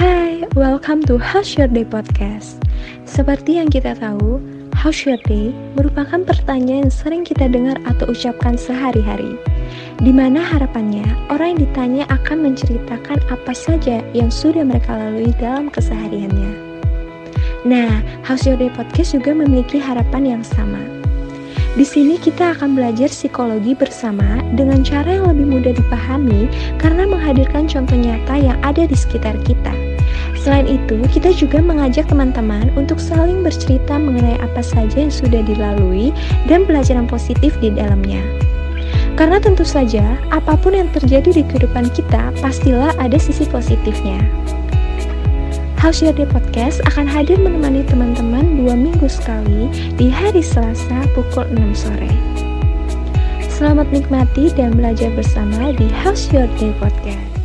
Hai, welcome to How's Your Day Podcast. Seperti yang kita tahu, How's Your Day merupakan pertanyaan yang sering kita dengar atau ucapkan sehari-hari. Di mana harapannya orang yang ditanya akan menceritakan apa saja yang sudah mereka lalui dalam kesehariannya. Nah, How's Your Day Podcast juga memiliki harapan yang sama. Di sini kita akan belajar psikologi bersama dengan cara yang lebih mudah dipahami karena menghadirkan contoh nyata yang ada di sekitar kita. Selain itu, kita juga mengajak teman-teman untuk saling bercerita mengenai apa saja yang sudah dilalui dan pelajaran positif di dalamnya. Karena tentu saja, apa pun yang terjadi di kehidupan kita, pastilah ada sisi positifnya. House Your Day Podcast akan hadir menemani teman-teman dua minggu sekali di hari Selasa pukul 6 sore. Selamat menikmati dan belajar bersama di House Your Day Podcast.